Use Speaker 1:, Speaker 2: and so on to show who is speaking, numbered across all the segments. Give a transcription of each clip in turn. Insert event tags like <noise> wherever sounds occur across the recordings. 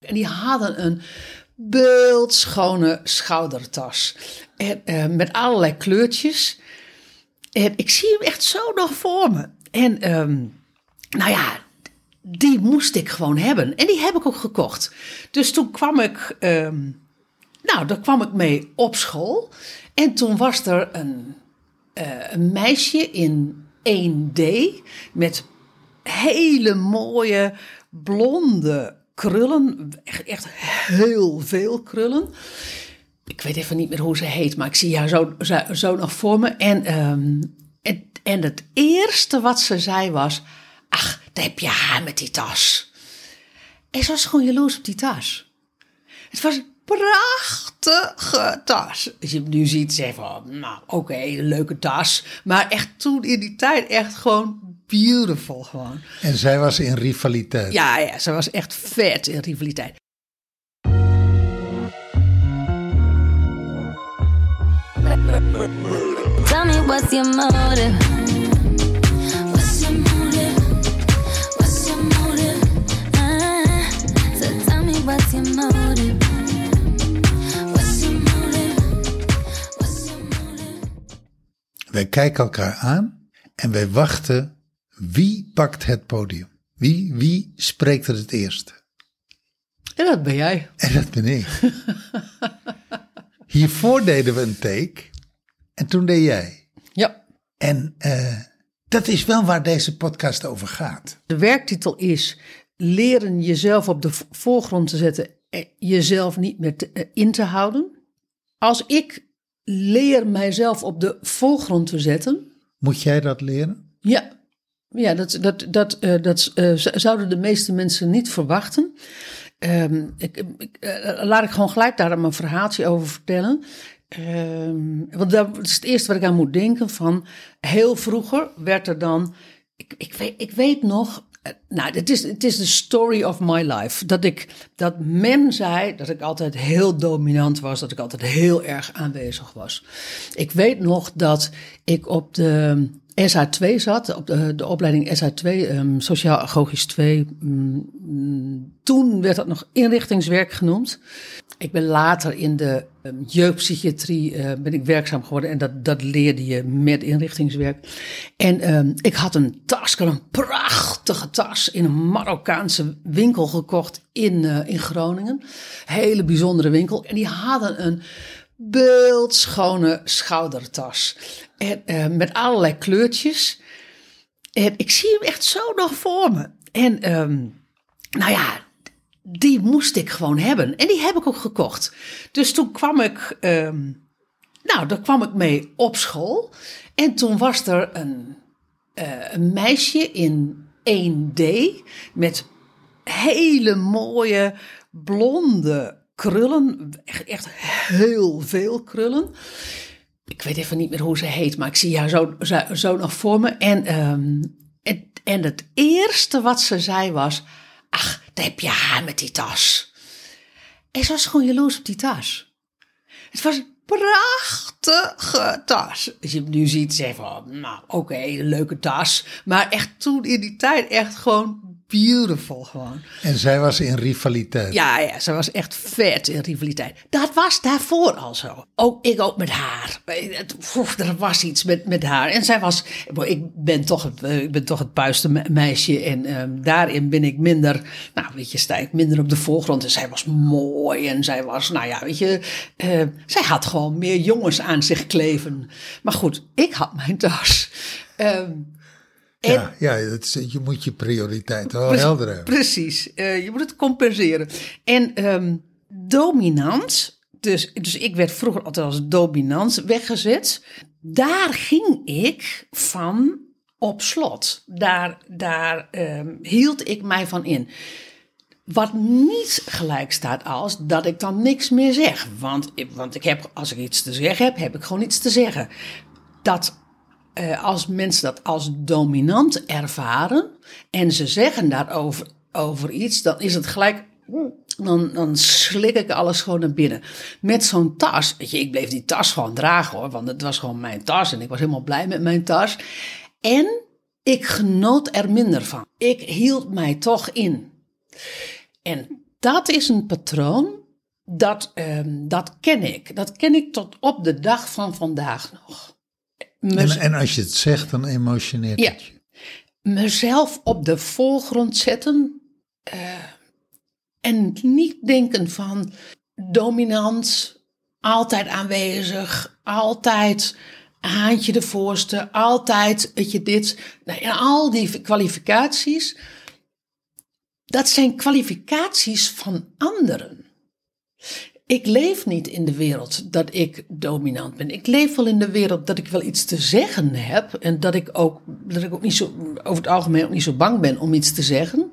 Speaker 1: En die hadden een beeldschone schoudertas. En, eh, met allerlei kleurtjes. En ik zie hem echt zo nog voor me. En ehm, nou ja, die moest ik gewoon hebben. En die heb ik ook gekocht. Dus toen kwam ik, ehm, nou, daar kwam ik mee op school. En toen was er een, eh, een meisje in 1D met hele mooie blonde krullen. Echt, echt heel veel krullen. Ik weet even niet meer hoe ze heet, maar ik zie haar zo, zo, nog voor me. En, ehm, en, en het eerste wat ze zei was: Ach, daar heb je haar met die tas. En ze was gewoon jaloers op die tas. Het was een prachtige tas. Als je hem nu ziet, zeg van, nou oké, leuke tas. Maar echt toen in die tijd echt gewoon beautiful gewoon.
Speaker 2: En zij was in rivaliteit.
Speaker 1: Ja, ja, ze was echt vet in rivaliteit.
Speaker 3: Tell me what's your motive? What's your motive? What's your motive? Ah, so tell me what's your motive? What's your motive? What's your motive?
Speaker 2: Wij kijken elkaar aan en wij wachten wie pakt het podium. Wie, wie spreekt er het eerst?
Speaker 1: En dat ben jij.
Speaker 2: En dat ben ik. Hiervoor deden we een take en toen deed jij.
Speaker 1: Ja.
Speaker 2: En eh, dat is wel waar deze podcast over gaat.
Speaker 1: De werktitel is leren jezelf op de voorgrond te zetten, en jezelf niet meer te- eh, in te houden. Als ik leer mijzelf op de voorgrond te zetten,
Speaker 2: Moet jij dat leren?
Speaker 1: ja, ja dat, dat, dat, eh, dat eh, zouden de meeste mensen niet verwachten. Ehm, ik, eh, laat ik gewoon gelijk daar mijn verhaaltje over vertellen. Ehm, want dat is het eerste wat ik aan moet denken. Van heel vroeger werd er dan. Ik, ik, weet, ik weet nog. Nou, het is, het is de story of my life. Dat, ik, dat men zei dat ik altijd heel dominant was. Dat ik altijd heel erg aanwezig was. Ik weet nog dat ik op de SH2 zat. Op de, de opleiding SH2, ehm, Sociaal Agogisch 2. mm, toen werd dat nog inrichtingswerk genoemd. Ik ben later in de ehm, jeugdpsychiatrie eh, ben ik werkzaam geworden en dat, dat leerde je met inrichtingswerk. En ehm, ik had een tas, een prachtige tas in een Marokkaanse winkel gekocht in, eh, in Groningen. Hele bijzondere winkel. En die hadden een beeldschone schoudertas. En, eh, met allerlei kleurtjes. En ik zie hem echt zo nog voor me. En ehm, nou ja, die moest ik gewoon hebben. En die heb ik ook gekocht. Dus toen kwam ik, ehm, nou, daar kwam ik mee op school. En toen was er een, eh, een meisje in 1D met hele mooie blonde krullen. Echt, echt heel veel krullen. Ik weet even niet meer hoe ze heet, maar ik zie haar zo, zo, nog voor me. En, ehm, en, en het eerste wat ze zei was: Ach, daar heb je haar met die tas. En ze was gewoon jaloers op die tas. Het was een prachtige tas. Als je hem nu ziet, zeg van, nou oké, leuke tas. Maar echt toen in die tijd echt gewoon beautiful gewoon.
Speaker 2: En zij was in rivaliteit.
Speaker 1: Ja, ja, ze was echt vet in rivaliteit. Dat was daarvoor al zo. Ook ik ook met haar. Het- oef, Er was iets met, met haar. En zij was, ik ben toch het, eh, ik ben toch het puiste me- meisje. En ehm, daarin ben ik minder, nou weet je, sta ik minder op de voorgrond. En zij was mooi. En zij was, nou ja, weet je, eh, zij had gewoon meer jongens aan zich kleven. Maar goed, ik had mijn tas. Ehm, en-
Speaker 2: Ja, ja dat is, je moet je prioriteit wel helder hebben.
Speaker 1: Precies, Eh, je moet het compenseren. En ehm, dominant, dus, dus ik werd vroeger altijd als dominant weggezet. Daar ging ik van op slot. Daar, daar ehm, hield ik mij van in. Wat niet gelijk staat als dat ik dan niks meer zeg. Want, want ik heb, als ik iets te zeggen heb, heb ik gewoon iets te zeggen. Dat eh, als mensen dat als dominant ervaren en ze zeggen daarover over iets, dan is het gelijk. Dan, dan slik ik alles gewoon naar binnen. Met zo'n tas, weet je, ik bleef die tas gewoon dragen hoor, want het was gewoon mijn tas en ik was helemaal blij met mijn tas. En ik genoot er minder van. Ik hield mij toch in. En dat is een patroon, dat, ehm, dat ken ik. Dat ken ik tot op de dag van vandaag nog. Mez-
Speaker 2: En, en als je het zegt, dan emotioneert
Speaker 1: Ja.
Speaker 2: het je.
Speaker 1: mezelf op de voorgrond zetten eh, en niet denken van dominant, altijd aanwezig, altijd haantje de voorste, altijd weet je dit. Nou, en al die kwalificaties, dat zijn kwalificaties van anderen. Ik leef niet in de wereld dat ik dominant ben. Ik leef wel in de wereld dat ik wel iets te zeggen heb. En dat ik ook, dat ik ook niet zo, over het algemeen ook niet zo bang ben om iets te zeggen.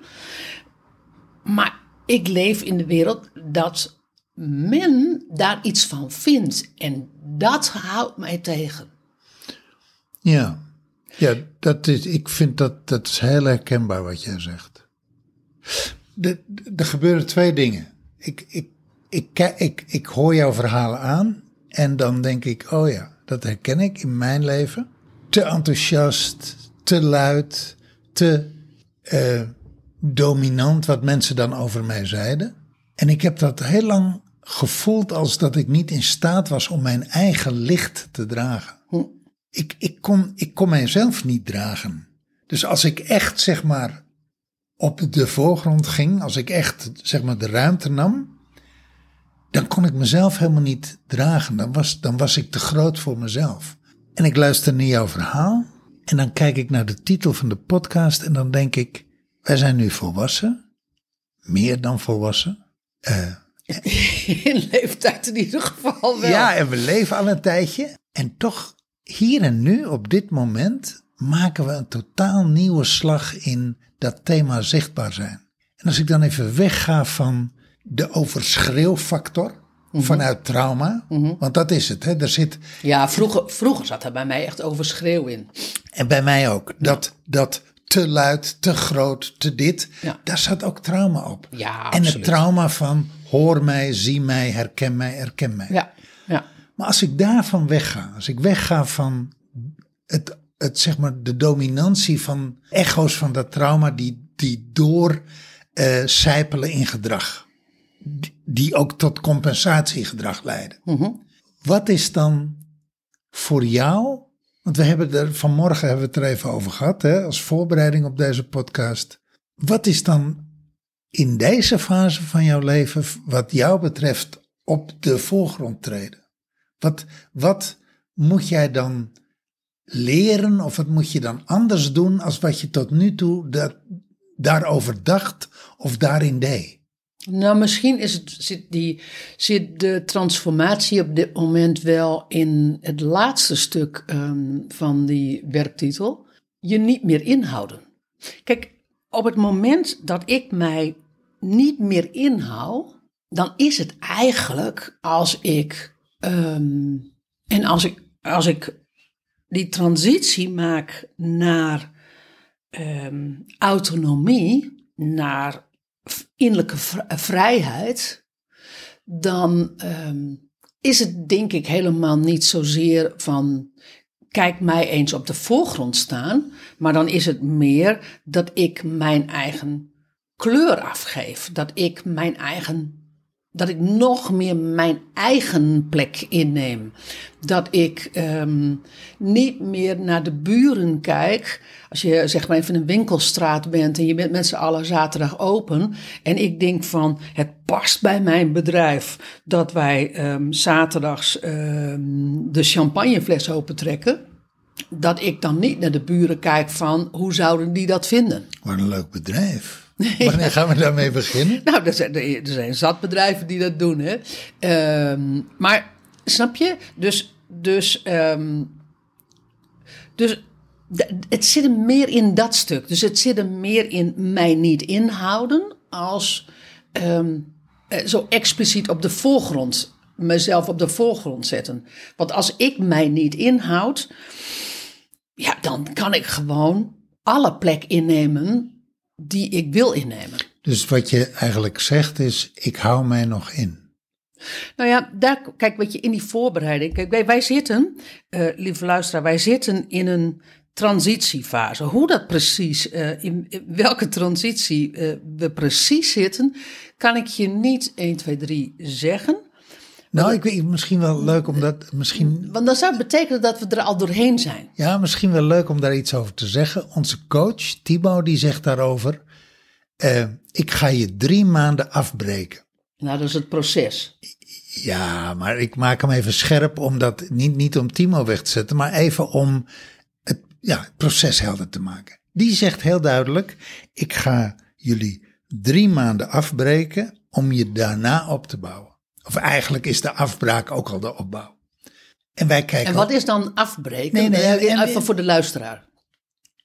Speaker 1: Maar ik leef in de wereld dat men daar iets van vindt. En dat houdt mij tegen.
Speaker 2: Ja, ja dat is, ik vind dat, dat is heel herkenbaar wat jij zegt. Er gebeuren twee dingen. Ik, ik, ik, ik, ik hoor jouw verhalen aan en dan denk ik, oh ja, dat herken ik in mijn leven. Te enthousiast, te luid, te eh, dominant wat mensen dan over mij zeiden. En ik heb dat heel lang gevoeld als dat ik niet in staat was om mijn eigen licht te dragen ik, ik, kon, ik kon mijzelf niet dragen. Dus als ik echt, zeg maar, op de voorgrond ging, als ik echt, zeg maar, de ruimte nam, dan kon ik mezelf helemaal niet dragen. Dan was, dan was ik te groot voor mezelf. En ik luister naar jouw verhaal en dan kijk ik naar de titel van de podcast en dan denk ik, wij zijn nu volwassen, meer dan volwassen. Eh, <laughs>
Speaker 1: In leeftijd in ieder geval wel.
Speaker 2: Ja, en we leven al een tijdje. En toch, hier en nu, op dit moment, maken we een totaal nieuwe slag in dat thema zichtbaar zijn. En als ik dan even wegga van de overschreeuwfactor vanuit trauma, want dat is het. Hè? Er zit,
Speaker 1: Ja, vroeger, vroeger zat er bij mij echt overschreeuw in.
Speaker 2: en bij mij ook, dat, dat te luid, te groot, te dit,
Speaker 1: Ja.
Speaker 2: daar zat ook trauma op.
Speaker 1: Ja,
Speaker 2: en het trauma van hoor mij, zie mij, herken mij, herken mij.
Speaker 1: Ja, ja.
Speaker 2: Maar als ik daarvan wegga, als ik wegga van het, het, zeg maar, de dominantie van echo's van dat trauma die, die door sijpelen in gedrag, die, ook tot compensatiegedrag leiden. Wat is dan voor jou, want we hebben er vanmorgen hebben we het er even over gehad, hè, als voorbereiding op deze podcast. Wat is dan in deze fase van jouw leven, wat jou betreft, op de voorgrond treden? Wat, wat moet jij dan leren of wat moet je dan anders doen als wat je tot nu toe dat, daarover dacht of daarin deed?
Speaker 1: Nou, misschien is het, zit, die, zit de transformatie op dit moment wel in het laatste stuk ehm, van die werktitel. Je niet meer inhouden. Kijk, op het moment dat ik mij niet meer inhoud, dan is het eigenlijk als ik. ehm, en als ik, als ik die transitie maak naar ehm, autonomie, naar innerlijke v- vrijheid, dan ehm, is het denk ik helemaal niet zozeer van kijk mij eens op de voorgrond staan, maar dan is het meer dat ik mijn eigen kleur afgeef, dat ik mijn eigen dat ik nog meer mijn eigen plek inneem. Dat ik ehm, niet meer naar de buren kijk. Als je zeg maar even een winkelstraat bent en je bent met z'n allen zaterdag open. En ik denk van het past bij mijn bedrijf dat wij ehm, zaterdags ehm, de champagnefles opentrekken. Dat ik dan niet naar de buren kijk van hoe zouden die dat vinden.
Speaker 2: Wat een leuk bedrijf. Wanneer gaan we daarmee beginnen?
Speaker 1: Nou, er zijn, er zijn zat bedrijven die dat doen, hè. Ehm, maar, snap je? Dus, dus, ehm, dus het zit hem meer in dat stuk. Dus het zit hem meer in mij niet inhouden als ehm, eh, zo expliciet op de voorgrond, mezelf op de voorgrond zetten. Want als ik mij niet inhoud, ja, dan kan ik gewoon alle plek innemen die ik wil innemen.
Speaker 2: Dus wat je eigenlijk zegt is, ik hou mij nog in.
Speaker 1: Nou ja, daar, kijk, weet je, in die voorbereiding. Kijk, wij, wij zitten, eh, lieve luisteraar, wij zitten in een transitiefase. Hoe dat precies, eh, in, in welke transitie eh, we precies zitten, kan ik je niet 1, 2, 3 zeggen.
Speaker 2: Nou, ik weet misschien wel leuk om dat. Misschien,
Speaker 1: Want dan zou het betekenen dat we er al doorheen zijn.
Speaker 2: ja, misschien wel leuk om daar iets over te zeggen. Onze coach, Timo, die zegt daarover. eh, ik ga je drie maanden afbreken.
Speaker 1: Nou, dat is het proces.
Speaker 2: Ja, maar ik maak hem even scherp om dat niet, niet om Timo weg te zetten, maar even om het, ja, het proces helder te maken. Die zegt heel duidelijk: ik ga jullie drie maanden afbreken om je daarna op te bouwen. Of eigenlijk is de afbraak ook al de opbouw. En wij kijken,
Speaker 1: En wat is dan afbreken?
Speaker 2: Nee, nee,
Speaker 1: Eh,
Speaker 2: en-
Speaker 1: Even voor de luisteraar.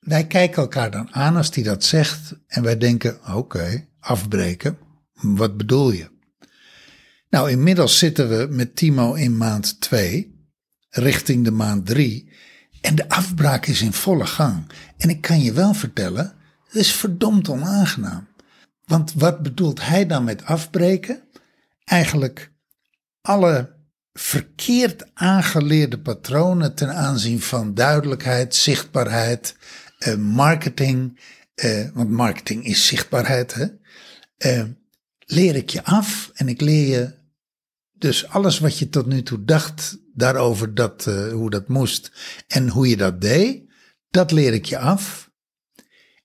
Speaker 2: wij kijken elkaar dan aan als die dat zegt en wij denken: oké, afbreken. Wat bedoel je? Nou, inmiddels zitten we met Timo in maand 2, richting de maand 3. En de afbraak is in volle gang. En ik kan je wel vertellen, het is verdomd onaangenaam. Want wat bedoelt hij dan met afbreken? Eigenlijk alle verkeerd aangeleerde patronen ten aanzien van duidelijkheid, zichtbaarheid, eh, marketing. eh, want marketing is zichtbaarheid, hè? Eh, leer ik je af en ik leer je dus alles wat je tot nu toe dacht daarover dat, eh, hoe dat moest en hoe je dat deed, dat leer ik je af.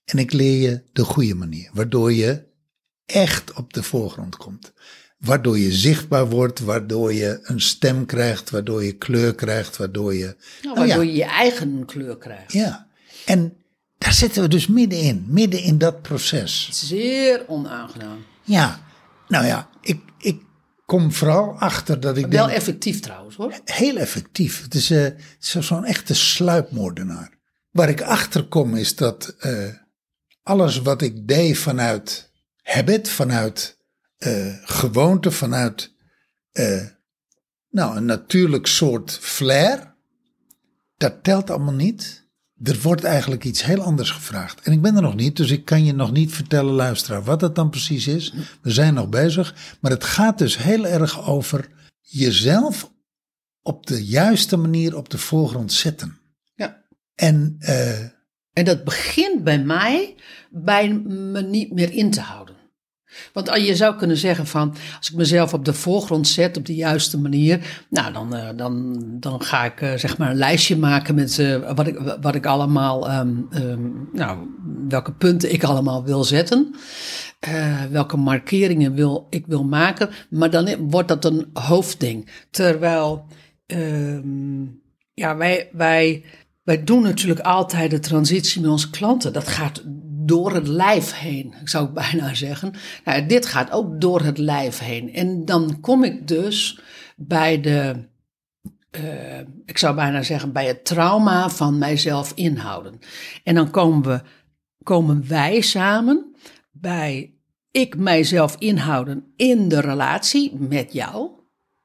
Speaker 2: En ik leer je de goede manier, waardoor je echt op de voorgrond komt. Waardoor je zichtbaar wordt, waardoor je een stem krijgt, waardoor je kleur krijgt, waardoor je.
Speaker 1: Nou,
Speaker 2: Nou ja.
Speaker 1: waardoor je je eigen kleur krijgt.
Speaker 2: Ja, en daar zitten we dus middenin, midden in dat proces.
Speaker 1: Zeer onaangenaam.
Speaker 2: Ja, nou ja, ik, ik kom vooral achter dat ik
Speaker 1: Wel
Speaker 2: denk,
Speaker 1: effectief trouwens hoor.
Speaker 2: heel effectief. Het is, eh, het is zo'n echte sluipmoordenaar. Waar ik achter kom is dat eh, alles wat ik deed vanuit habit, vanuit eh, gewoonte, vanuit eh, nou, een natuurlijk soort flair, dat telt allemaal niet. Er wordt eigenlijk iets heel anders gevraagd. En ik ben er nog niet, dus ik kan je nog niet vertellen, luisteraar, wat het dan precies is. We zijn nog bezig. Maar het gaat dus heel erg over jezelf op de juiste manier op de voorgrond zetten.
Speaker 1: Ja.
Speaker 2: En eh,
Speaker 1: En dat begint bij mij bij me niet meer in te houden. Want je zou kunnen zeggen van, als ik mezelf op de voorgrond zet op de juiste manier, nou dan, eh, dan, dan ga ik eh, zeg maar een lijstje maken met eh, wat, ik, wat ik allemaal, ehm, ehm, nou, welke punten ik allemaal wil zetten. welke markeringen wil, ik wil maken. Maar dan wordt dat een hoofdding. Terwijl ehm, ja, wij, wij, wij doen natuurlijk altijd de transitie met onze klanten. Dat gaat door het lijf heen, <laughs> zou ik bijna zeggen. Nou, dit gaat ook door het lijf heen. En dan kom ik dus bij de, eh, ik zou bijna zeggen, bij het trauma van mijzelf inhouden. En dan komen, we, komen wij samen bij ik mijzelf inhouden in de relatie met jou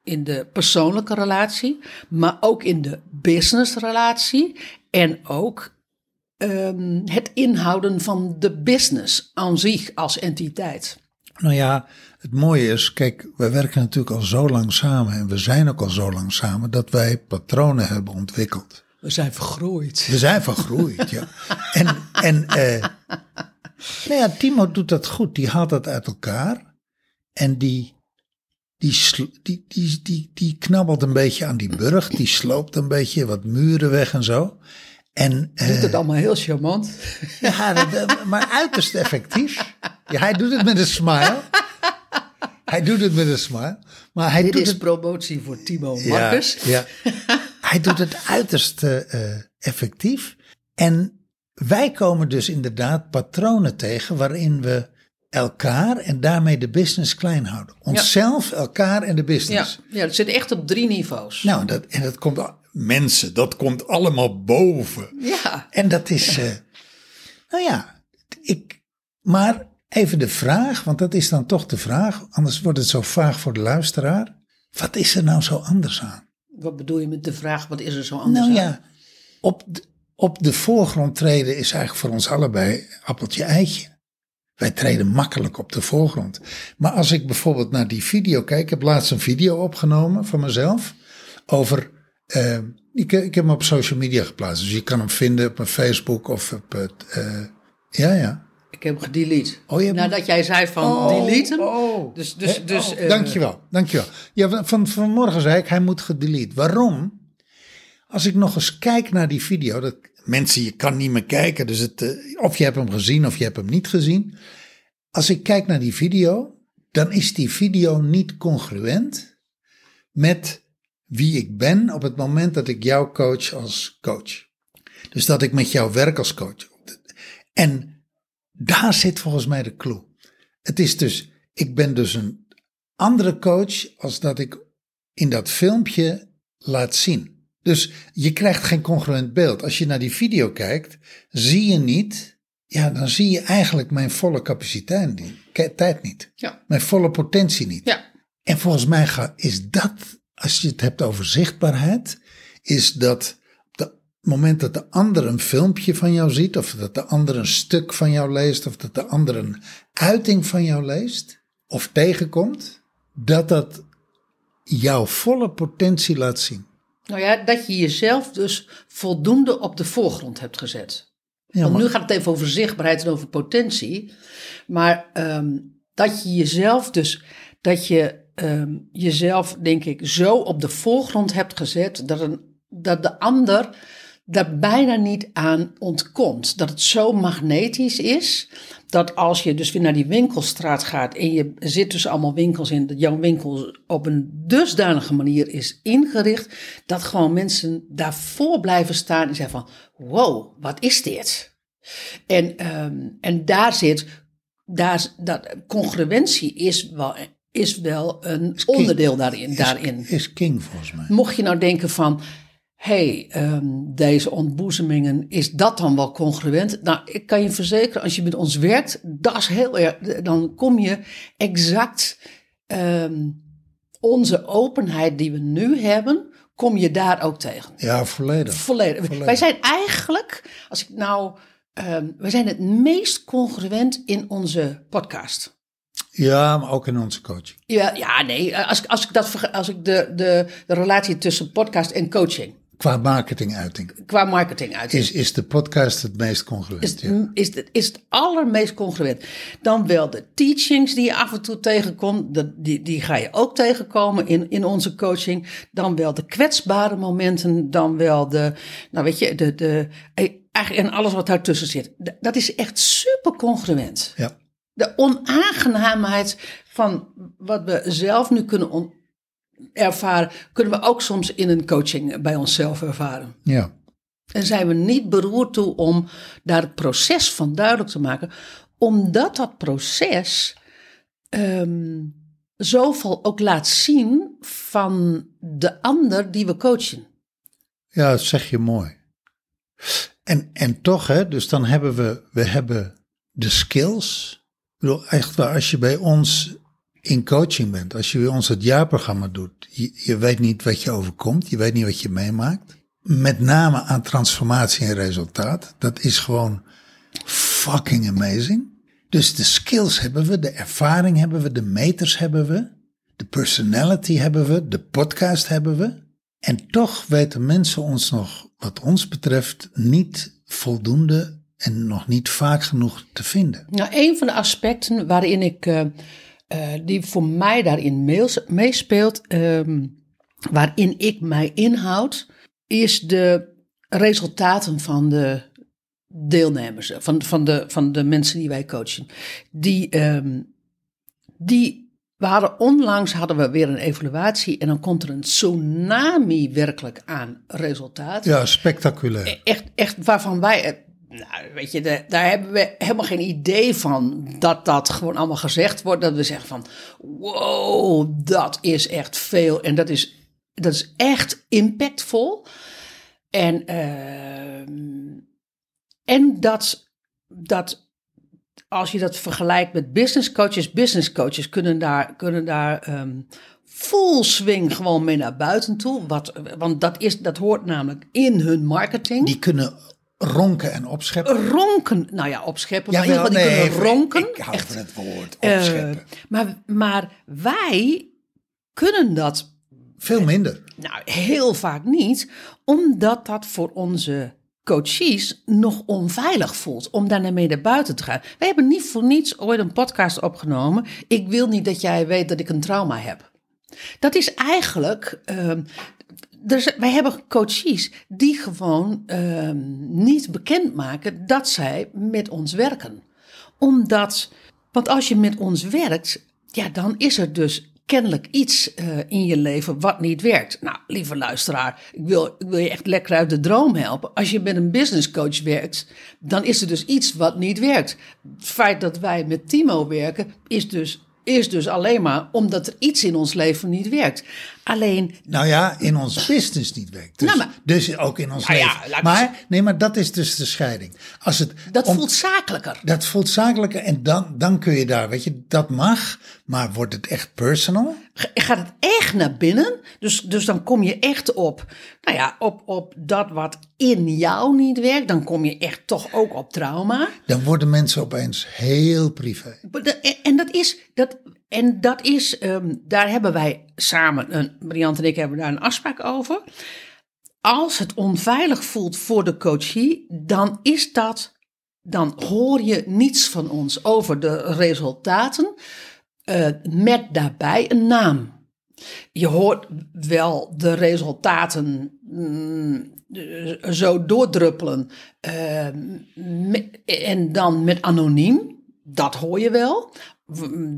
Speaker 1: in de persoonlijke relatie, maar ook in de businessrelatie en ook ehm, het inhouden van de business aan zich als entiteit.
Speaker 2: nou ja, het mooie is, kijk, wij werken natuurlijk al zo lang samen en we zijn ook al zo lang samen dat wij patronen hebben ontwikkeld.
Speaker 1: We zijn vergroeid.
Speaker 2: We zijn vergroeid, ja. <laughs> En, en eh, nou ja, Timo doet dat goed. Die haalt dat uit elkaar. En die, die, die, die, die, die knabbelt een beetje aan die burg. Die sloopt een beetje wat muren weg en zo. En, eh,
Speaker 1: Doet het allemaal heel charmant. <laughs>
Speaker 2: ja, dat- dat- maar uiterst effectief. Ja, hij doet het met een smile. Hij doet het met een smile. Maar hij
Speaker 1: Dit
Speaker 2: doet
Speaker 1: is
Speaker 2: het
Speaker 1: promotie voor Timo
Speaker 2: ja,
Speaker 1: Marcus.
Speaker 2: Ja, <laughs> Hij doet het uiterst eh, eh, effectief. En wij komen dus inderdaad patronen tegen waarin we elkaar en daarmee de business klein houden. Onszelf, elkaar en de
Speaker 1: Ja,
Speaker 2: business.
Speaker 1: ja, het zit echt op drie niveaus.
Speaker 2: Nou, dat, en dat komt, mensen, dat komt allemaal boven.
Speaker 1: Ja,
Speaker 2: En dat is, eh, nou ja, ik, maar even de vraag, want dat is dan toch de vraag, anders wordt het zo vaag voor de luisteraar. Wat is er nou zo anders aan?
Speaker 1: wat bedoel je met de vraag, wat is er zo anders
Speaker 2: Nou
Speaker 1: aan?
Speaker 2: ja, op de, op de voorgrond treden is eigenlijk voor ons allebei appeltje eitje. Wij treden makkelijk op de voorgrond. Maar als ik bijvoorbeeld naar die video kijk, ik heb laatst een video opgenomen van mezelf over Eh, ik, ik heb hem op social media geplaatst. Dus je kan hem vinden op mijn Facebook of op het... eh, ja, ja.
Speaker 1: Ik heb hem gedelete.
Speaker 2: Oh, je hebt hem-
Speaker 1: Nadat jij zei van
Speaker 2: Oh,
Speaker 1: deleten.
Speaker 2: oh.
Speaker 1: Dus, dus,
Speaker 2: Hè?
Speaker 1: dus,
Speaker 2: Oh,
Speaker 1: eh,
Speaker 2: dankjewel, dankjewel. Ja, van- van vanmorgen zei ik, hij moet gedelete. Waarom? Als ik nog eens kijk naar die video, dat, mensen, je kan niet meer kijken, dus het, eh, of je hebt hem gezien of je hebt hem niet gezien. Als ik kijk naar die video, dan is die video niet congruent met wie ik ben op het moment dat ik jou coach als coach. Dus dat ik met jou werk als coach. En daar zit volgens mij de clue. Het is dus, ik ben dus een andere coach als dat ik in dat filmpje laat zien. Dus je krijgt geen congruent beeld. Als je naar die video kijkt, zie je niet, ja, dan zie je eigenlijk mijn volle capaciteit niet, tijd niet.
Speaker 1: Ja.
Speaker 2: Mijn volle potentie niet.
Speaker 1: Ja.
Speaker 2: En volgens mij is dat, als je het hebt over zichtbaarheid, is dat op het moment dat de ander een filmpje van jou ziet, of dat de ander een stuk van jou leest, of dat de ander een uiting van jou leest, of tegenkomt, dat dat jouw volle potentie laat zien.
Speaker 1: Nou ja, dat je jezelf dus voldoende op de voorgrond hebt gezet.
Speaker 2: Ja,
Speaker 1: Want nu gaat het even over zichtbaarheid en over potentie. Maar ehm, dat je jezelf dus, dat je ehm, jezelf, denk ik, zo op de voorgrond hebt gezet dat, een, dat de ander daar bijna niet aan ontkomt. Dat het zo magnetisch is, dat als je dus weer naar die winkelstraat gaat en je zit tussen allemaal winkels in, dat jouw winkel op een dusdanige manier is ingericht, dat gewoon mensen daarvoor blijven staan en zeggen van, wow, wat is dit? En, ehm, en daar zit, daar, dat, congruentie is wel, is wel een onderdeel daarin.
Speaker 2: is,
Speaker 1: daarin.
Speaker 2: is king volgens mij.
Speaker 1: Mocht je nou denken van, hé, hey, ehm, deze ontboezemingen, is dat dan wel congruent? Nou, ik kan je verzekeren, als je met ons werkt, dat is heel erg, dan kom je exact ehm, onze openheid die we nu hebben, kom je daar ook tegen.
Speaker 2: Ja, volledig.
Speaker 1: Volledig.
Speaker 2: Volledig.
Speaker 1: Wij zijn eigenlijk, als ik nou, ehm, wij zijn het meest congruent in onze podcast.
Speaker 2: Ja, maar ook in onze coaching.
Speaker 1: Ja, ja nee, als, ik- als ik, dat, als ik de, de, de relatie tussen podcast en coaching
Speaker 2: Qua marketinguiting
Speaker 1: qua marketing uit
Speaker 2: is, is de podcast het meest congruent.
Speaker 1: is,
Speaker 2: ja.
Speaker 1: is, het, is het allermeest congruent. Dan wel de teachings die je af en toe tegenkomt, dat, die, die ga je ook tegenkomen in, in onze coaching. Dan wel de kwetsbare momenten, dan wel de, nou weet je, de, de, eigenlijk en alles wat daartussen zit. Dat is echt super congruent.
Speaker 2: ja.
Speaker 1: De onaangenaamheid van wat we zelf nu kunnen ervaren, kunnen we ook soms in een coaching bij onszelf ervaren.
Speaker 2: ja.
Speaker 1: En zijn we niet beroerd toe om daar het proces van duidelijk te maken, omdat dat proces ehm, zoveel ook laat zien van de ander die we coachen.
Speaker 2: Ja, dat zeg je mooi. En, en toch, hè, dus dan hebben we, we hebben de skills. Bedoel, echt waar, als je bij ons in coaching bent, als je bij ons het jaarprogramma doet, je, je weet niet wat je overkomt, je weet niet wat je meemaakt. Met name aan transformatie en resultaat. Dat is gewoon fucking amazing. Dus de skills hebben we, de ervaring hebben we, de meters hebben we, de personality hebben we, de podcast hebben we. En toch weten mensen ons nog, wat ons betreft, niet voldoende en nog niet vaak genoeg te vinden.
Speaker 1: Nou, een van de aspecten waarin ik, eh, eh, die voor mij daarin meespeelt, ehm, waarin ik mij inhoud, is de resultaten van de deelnemers, van, van, de, van de mensen die wij coachen. Die, ehm, die waren onlangs hadden we weer een evaluatie en dan komt er een tsunami werkelijk aan resultaten
Speaker 2: Ja, spectaculair.
Speaker 1: echt, echt waarvan wij, nou, weet je, daar hebben we helemaal geen idee van dat dat gewoon allemaal gezegd wordt. Dat we zeggen van, wow, dat is echt veel en dat is, dat is echt impactvol. En, ehm, en dat, dat als je dat vergelijkt met business coaches, business coaches kunnen daar, kunnen daar ehm, full swing gewoon mee naar buiten toe. Wat, want dat, is, dat hoort namelijk in hun marketing.
Speaker 2: Die kunnen ronken en opscheppen.
Speaker 1: ronken, nou ja, opscheppen, geval die kunnen ronken.
Speaker 2: Ik hou
Speaker 1: Echt,
Speaker 2: van het woord
Speaker 1: eh,
Speaker 2: opscheppen.
Speaker 1: maar, maar wij kunnen dat
Speaker 2: Veel minder.
Speaker 1: Nou, heel vaak niet, omdat dat voor onze coaches nog onveilig voelt om daarmee naar buiten te gaan. Wij hebben niet voor niets ooit een podcast opgenomen. Ik wil niet dat jij weet dat ik een trauma heb. Dat is eigenlijk. ehm, is- wij hebben coaches die gewoon ehm, niet bekendmaken dat zij met ons werken. Omdat, want als je met ons werkt, ja, dan is er dus kennelijk iets eh, in je leven wat niet werkt. Nou, lieve luisteraar, ik wil, ik wil je echt lekker uit de droom helpen. Als je met een business coach werkt, dan is er dus iets wat niet werkt. Het feit dat wij met Timo werken, is dus, is dus alleen maar omdat er iets in ons leven niet werkt. Alleen,
Speaker 2: Nou ja, in ons business niet werkt. Dus,
Speaker 1: Nou, maar-
Speaker 2: dus ook in ons
Speaker 1: Nou ja,
Speaker 2: leven.
Speaker 1: ik
Speaker 2: maar, nee, maar dat is dus de scheiding. Als het
Speaker 1: dat
Speaker 2: om-
Speaker 1: voelt zakelijker.
Speaker 2: Dat voelt zakelijker en dan, dan kun je daar, weet je, dat mag, maar wordt het echt personal?
Speaker 1: Ga- gaat het echt naar binnen. Dus, dus dan kom je echt op, nou ja, op, op dat wat in jou niet werkt. Dan kom je echt toch ook op trauma.
Speaker 2: Dan worden mensen opeens heel privé.
Speaker 1: En dat is, dat, en dat is ehm, daar hebben wij samen, een, Briant en ik hebben daar een afspraak over. Als het onveilig voelt voor de coachie, dan is dat, dan hoor je niets van ons over de resultaten eh, met daarbij een naam. Je hoort wel de resultaten mm, zo doordruppelen. eh, met- en dan met anoniem. Dat hoor je wel.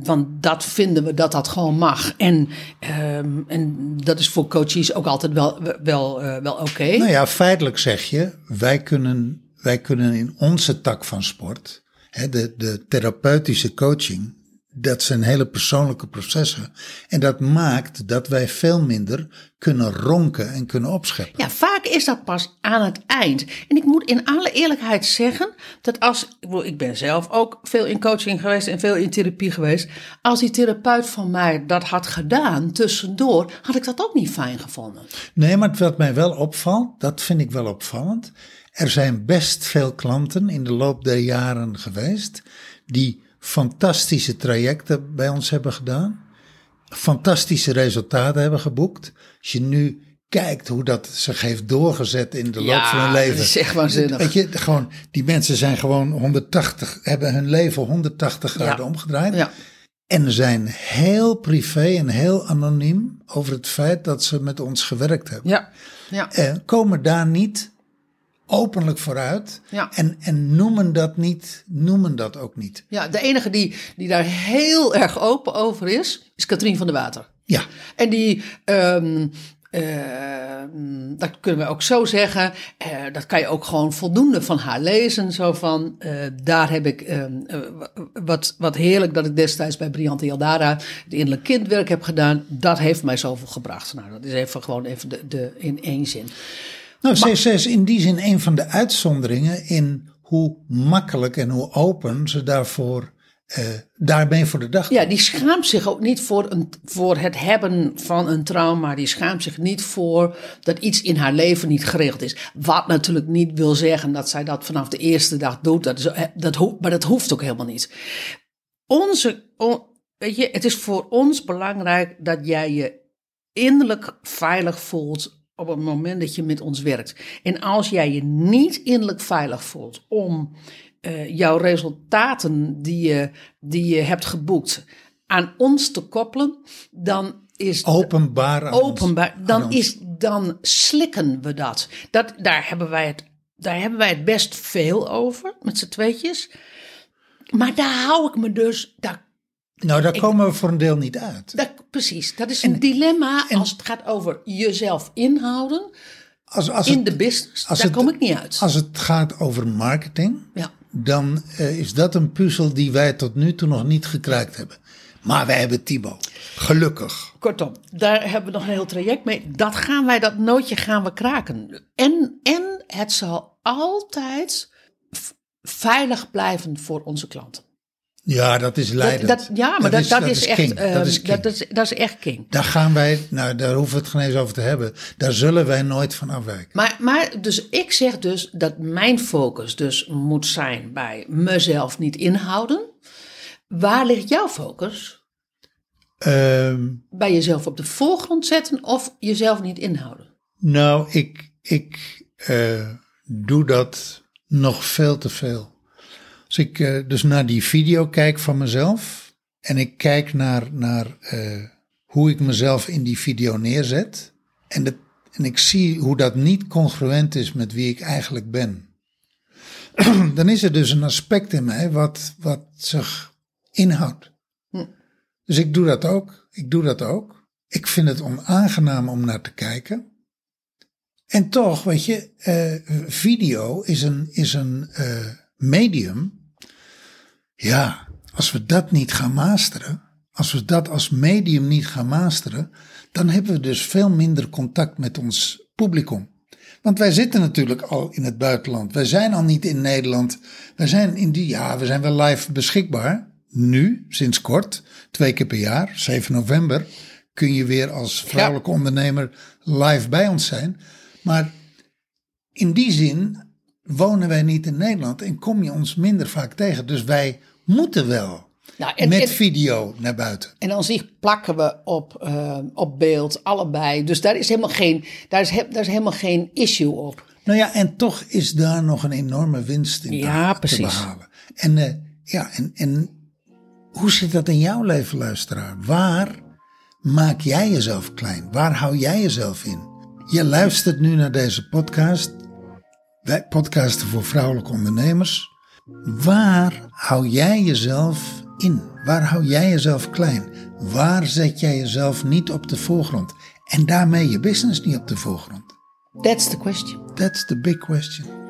Speaker 1: Want dat vinden we dat dat gewoon mag. En, ehm, en dat is voor coaches ook altijd wel, wel, eh, wel oké.
Speaker 2: Nou ja, feitelijk zeg je, wij kunnen, wij kunnen in onze tak van sport, hè, de, de therapeutische coaching, dat zijn hele persoonlijke processen. En dat maakt dat wij veel minder kunnen ronken en kunnen opscheppen.
Speaker 1: Ja, vaak is dat pas aan het eind. En ik moet in alle eerlijkheid zeggen dat als. Ik, ben zelf ook veel in coaching geweest en veel in therapie geweest. Als die therapeut van mij dat had gedaan tussendoor, had ik dat ook niet fijn gevonden.
Speaker 2: Nee, maar wat mij wel opvalt, dat vind ik wel opvallend. Er zijn best veel klanten in de loop der jaren geweest die fantastische trajecten bij ons hebben gedaan, fantastische resultaten hebben geboekt. Als je nu kijkt hoe dat zich heeft doorgezet in de loop van hun leven.
Speaker 1: dat is echt waanzinnig.
Speaker 2: Weet je, gewoon, die mensen zijn gewoon 180, hebben hun leven 180 graden
Speaker 1: Ja.
Speaker 2: omgedraaid.
Speaker 1: Ja.
Speaker 2: En zijn heel privé en heel anoniem over het feit dat ze met ons gewerkt hebben.
Speaker 1: Ja. Ja.
Speaker 2: Eh, komen daar niet openlijk vooruit
Speaker 1: Ja.
Speaker 2: en, en noemen dat niet, noemen dat ook niet.
Speaker 1: ja, de enige die, die daar heel erg open over is, is Katrien van der Water.
Speaker 2: Ja,
Speaker 1: En die, ehm, ehm, dat kunnen we ook zo zeggen, eh, dat kan je ook gewoon voldoende van haar lezen. Zo van, eh, daar heb ik, ehm, eh, wat, wat heerlijk dat ik destijds bij Briante Yaldara het innerlijk kindwerk heb gedaan. Dat heeft mij zoveel gebracht. Nou, dat is even gewoon even de, de, in één zin.
Speaker 2: Nou CC is in die zin een van de uitzonderingen in hoe makkelijk en hoe open ze daarvoor, eh, daarmee voor de dag
Speaker 1: Ja, die schaamt zich ook niet voor, een, voor het hebben van een trauma. Die schaamt zich niet voor dat iets in haar leven niet geregeld is. Wat natuurlijk niet wil zeggen dat zij dat vanaf de eerste dag doet. Dat is, dat, ho- maar dat hoeft ook helemaal niet. Onze, weet je, het is voor ons belangrijk dat jij je innerlijk veilig voelt op het moment dat je met ons werkt. En als jij je niet innerlijk veilig voelt om eh, jouw resultaten die je, die je hebt geboekt aan ons te koppelen, dan is
Speaker 2: openbaar ons-
Speaker 1: openbaar, dan, is, dan slikken we dat. dat daar, hebben wij het daar hebben wij het best veel over, met z'n tweetjes. Maar daar hou ik me dus, daar
Speaker 2: Nou, daar komen we voor een deel niet uit.
Speaker 1: dat, precies, dat is een dilemma als het gaat over jezelf inhouden
Speaker 2: Als, als,
Speaker 1: in
Speaker 2: het,
Speaker 1: de business. Daar
Speaker 2: het-
Speaker 1: kom ik niet uit.
Speaker 2: als het gaat over marketing,
Speaker 1: Ja.
Speaker 2: dan eh, is dat een puzzel die wij tot nu toe nog niet gekraakt hebben. Maar wij hebben Thibaut. Gelukkig.
Speaker 1: Kortom, daar hebben we nog een heel traject mee. Dat gaan wij, dat nootje gaan we kraken. En, en het zal altijd veilig blijven voor onze klanten.
Speaker 2: Ja, dat is leidend.
Speaker 1: dat, ja, maar dat, dat, is, echt. ehm,
Speaker 2: dat
Speaker 1: dat, is, dat is echt king.
Speaker 2: Daar gaan wij, nou daar hoeven we het geen eens over te hebben. Daar zullen wij nooit van afwijken.
Speaker 1: Maar, maar dus ik zeg dus dat mijn focus dus moet zijn bij mezelf niet inhouden. Waar ligt jouw focus?
Speaker 2: Ehm,
Speaker 1: Bij jezelf op de voorgrond zetten of jezelf niet inhouden?
Speaker 2: nou, ik, ik eh, doe dat nog veel te veel. Als ik eh, dus naar die video kijk van mezelf en ik kijk naar, naar eh, hoe ik mezelf in die video neerzet en, dat, en ik zie hoe dat niet congruent is met wie ik eigenlijk ben, <clears throat> dan is er dus een aspect in mij wat, wat zich inhoudt. Dus ik doe dat ook. Ik doe dat ook. Ik vind het onaangenaam om naar te kijken. En toch, weet je, eh, video is een, is een medium. Ja, als we dat niet gaan masteren, als we dat als medium niet gaan masteren, dan hebben we dus veel minder contact met ons publicum. Want wij zitten natuurlijk al in het buitenland. Wij zijn al niet in Nederland. Wij zijn in die, ja, we zijn wel live beschikbaar. Nu, sinds kort, twee keer per jaar, 7 november, kun je weer als vrouwelijke ondernemer live bij ons zijn. Maar in die zin wonen wij niet in Nederland en kom je ons minder vaak tegen. Dus wij moeten wel
Speaker 1: Nou, en,
Speaker 2: met
Speaker 1: en,
Speaker 2: video naar buiten.
Speaker 1: en aan zich plakken we op, eh, op beeld, allebei. Dus daar is, helemaal geen, daar, is daar is helemaal geen issue op.
Speaker 2: Nou ja, en toch is daar nog een enorme winst in te-
Speaker 1: Ja,
Speaker 2: te,
Speaker 1: precies.
Speaker 2: behalen. En, eh, ja, en, en hoe zit dat in jouw leven, luisteraar? Waar maak jij jezelf klein? Waar hou jij jezelf in? Je luistert nu naar deze podcast. Wij podcasten voor vrouwelijke ondernemers. Waar hou jij jezelf in? Waar hou jij jezelf klein? Waar zet jij jezelf niet op de voorgrond? En daarmee je business niet op de voorgrond?
Speaker 1: That's the question.
Speaker 2: That's the big question.